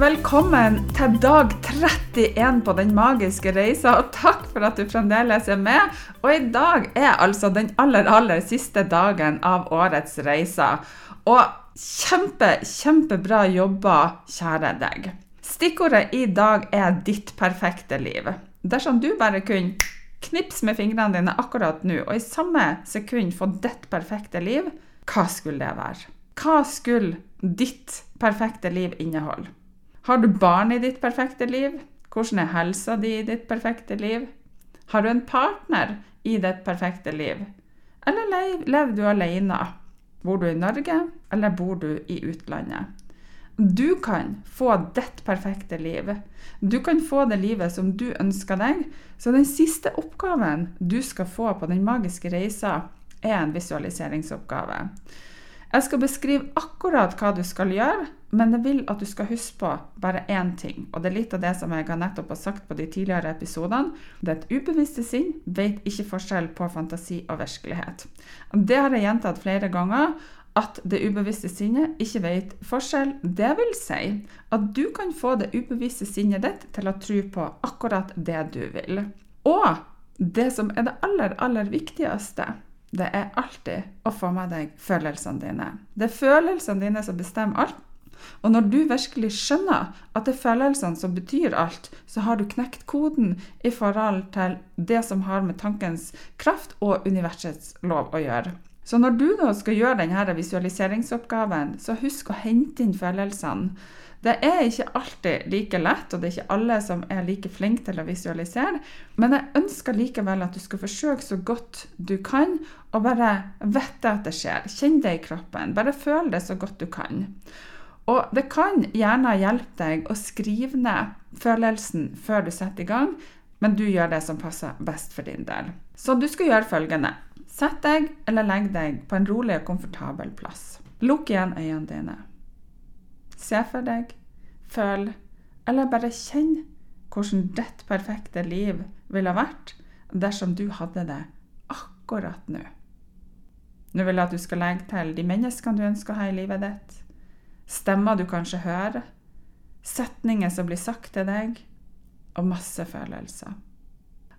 Velkommen til dag 31 på Den magiske reisa, og takk for at du fremdeles er med. Og i dag er altså den aller, aller siste dagen av årets reise. Og kjempe, kjempebra jobba, kjære deg. Stikkordet i dag er ditt perfekte liv. Dersom du bare kunne knipse med fingrene dine akkurat nå, og i samme sekund få ditt perfekte liv, hva skulle det være? Hva skulle ditt perfekte liv inneholde? Har du barn i ditt perfekte liv? Hvordan er helsa di i ditt perfekte liv? Har du en partner i ditt perfekte liv? Eller lever du alene? Bor du i Norge, eller bor du i utlandet? Du kan få ditt perfekte liv. Du kan få det livet som du ønsker deg. Så den siste oppgaven du skal få på den magiske reisa, er en visualiseringsoppgave. Jeg skal beskrive akkurat hva du skal gjøre, men jeg vil at du skal huske på bare én ting. Og det er litt av det som jeg nettopp har sagt på de tidligere episodene. Det er et ubevisste sinn vet ikke forskjell på fantasi og virkelighet. Det har jeg gjentatt flere ganger. At det ubevisste sinnet ikke vet forskjell. Det vil si at du kan få det ubevisste sinnet ditt til å tro på akkurat det du vil. Og det som er det aller, aller viktigste, det er alltid å få med deg følelsene dine. Det er følelsene dine som bestemmer alt. Og når du virkelig skjønner at det er følelsene som betyr alt, så har du knekt koden i forhold til det som har med tankens kraft og universets lov å gjøre. Så når du da skal gjøre denne visualiseringsoppgaven, så husk å hente inn følelsene. Det er ikke alltid like lett, og det er ikke alle som er like flinke til å visualisere. Men jeg ønsker likevel at du skal forsøke så godt du kan, og bare vite at det skjer. Kjenn det i kroppen. Bare føl det så godt du kan. Og det kan gjerne hjelpe deg å skrive ned følelsen før du setter i gang, men du gjør det som passer best for din del. Så du skal gjøre følgende. Sett deg eller legg deg på en rolig og komfortabel plass. Lukk igjen øynene dine. Se for deg, føl, eller bare kjenn hvordan ditt perfekte liv ville vært dersom du hadde det akkurat nå. Nå vil jeg at du skal legge til de menneskene du ønsker å ha i livet ditt, stemmer du kanskje hører, setninger som blir sagt til deg, og masse følelser.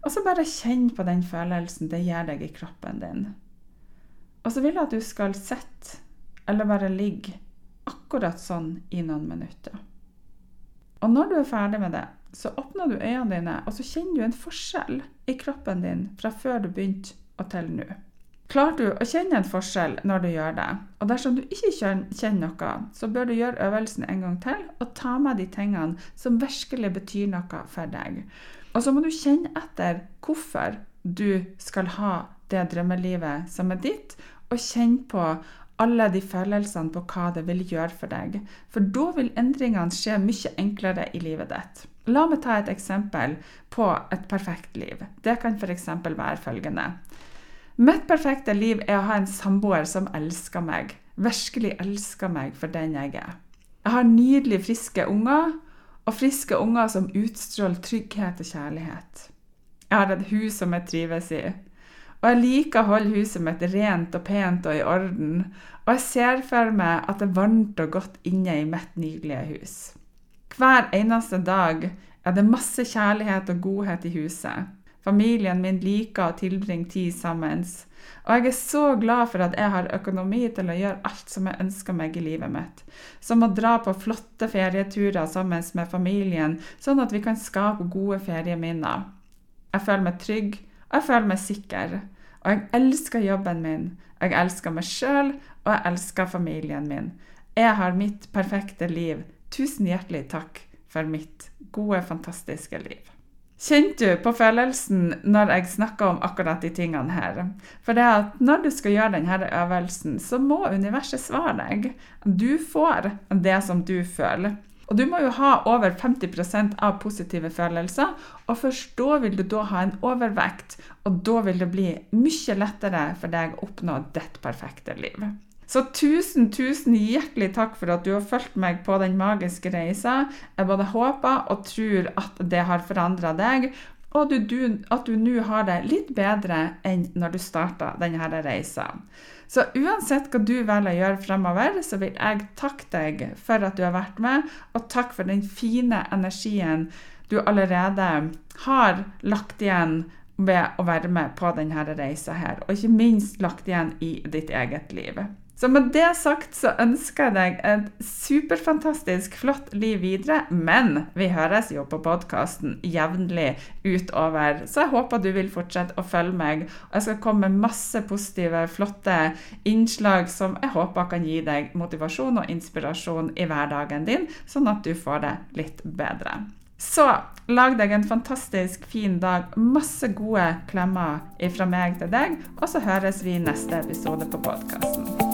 Og så bare kjenn på den følelsen det gir deg i kroppen din. Og så vil jeg at du skal sitte eller bare ligge akkurat sånn i noen minutter. Og når du er ferdig med det, så åpner du øynene dine, og så kjenner du en forskjell i kroppen din fra før du begynte og til nå. Klarer du å kjenne en forskjell når du gjør det? Og dersom du ikke kjenner noe, så bør du gjøre øvelsen en gang til og ta med de tingene som virkelig betyr noe for deg. Og så må du kjenne etter hvorfor du skal ha det drømmelivet som er ditt, og kjenne på alle de følelsene på hva det vil gjøre for deg. For da vil endringene skje mye enklere i livet ditt. La meg ta et eksempel på et perfekt liv. Det kan f.eks. være følgende. Mitt perfekte liv er å ha en samboer som elsker meg. Virkelig elsker meg for den jeg er. Jeg har nydelig friske unger, og friske unger som utstråler trygghet og kjærlighet. Jeg har et hus som jeg trives i. Og jeg liker å holde huset mitt rent og pent og i orden. Og jeg ser for meg at det er varmt og godt inne i mitt nydelige hus. Hver eneste dag er det masse kjærlighet og godhet i huset. Familien min liker å tilbringe tid sammen. Og jeg er så glad for at jeg har økonomi til å gjøre alt som jeg ønsker meg i livet mitt. Som å dra på flotte ferieturer sammen med familien, sånn at vi kan skape gode ferieminner. Jeg føler meg trygg jeg føler meg sikker. Og jeg elsker jobben min. Jeg elsker meg sjøl, og jeg elsker familien min. Jeg har mitt perfekte liv. Tusen hjertelig takk for mitt gode, fantastiske liv. Kjente du på følelsen når jeg snakka om akkurat de tingene her? For det at når du skal gjøre denne øvelsen, så må universet svare deg. Du får det som du føler. Og du må jo ha over 50% av positive følelser, og først da vil du da ha en overvekt, og da vil det bli mye lettere for deg å oppnå ditt perfekte liv. Så tusen, tusen hjertelig takk for at du har fulgt meg på den magiske reisa. Jeg både håper og tror at det har forandra deg, og at du nå har det litt bedre enn når du starta denne reisa. Så uansett hva du velger å gjøre fremover, så vil jeg takke deg for at du har vært med, og takk for den fine energien du allerede har lagt igjen ved å være med på denne reisa her, og ikke minst lagt igjen i ditt eget liv. Så med det sagt så ønsker jeg deg et superfantastisk flott liv videre. Men vi høres jo på podkasten jevnlig utover, så jeg håper du vil fortsette å følge meg. Og jeg skal komme med masse positive, flotte innslag som jeg håper kan gi deg motivasjon og inspirasjon i hverdagen din, sånn at du får det litt bedre. Så lag deg en fantastisk fin dag. Masse gode klemmer fra meg til deg. Og så høres vi i neste episode på podkasten.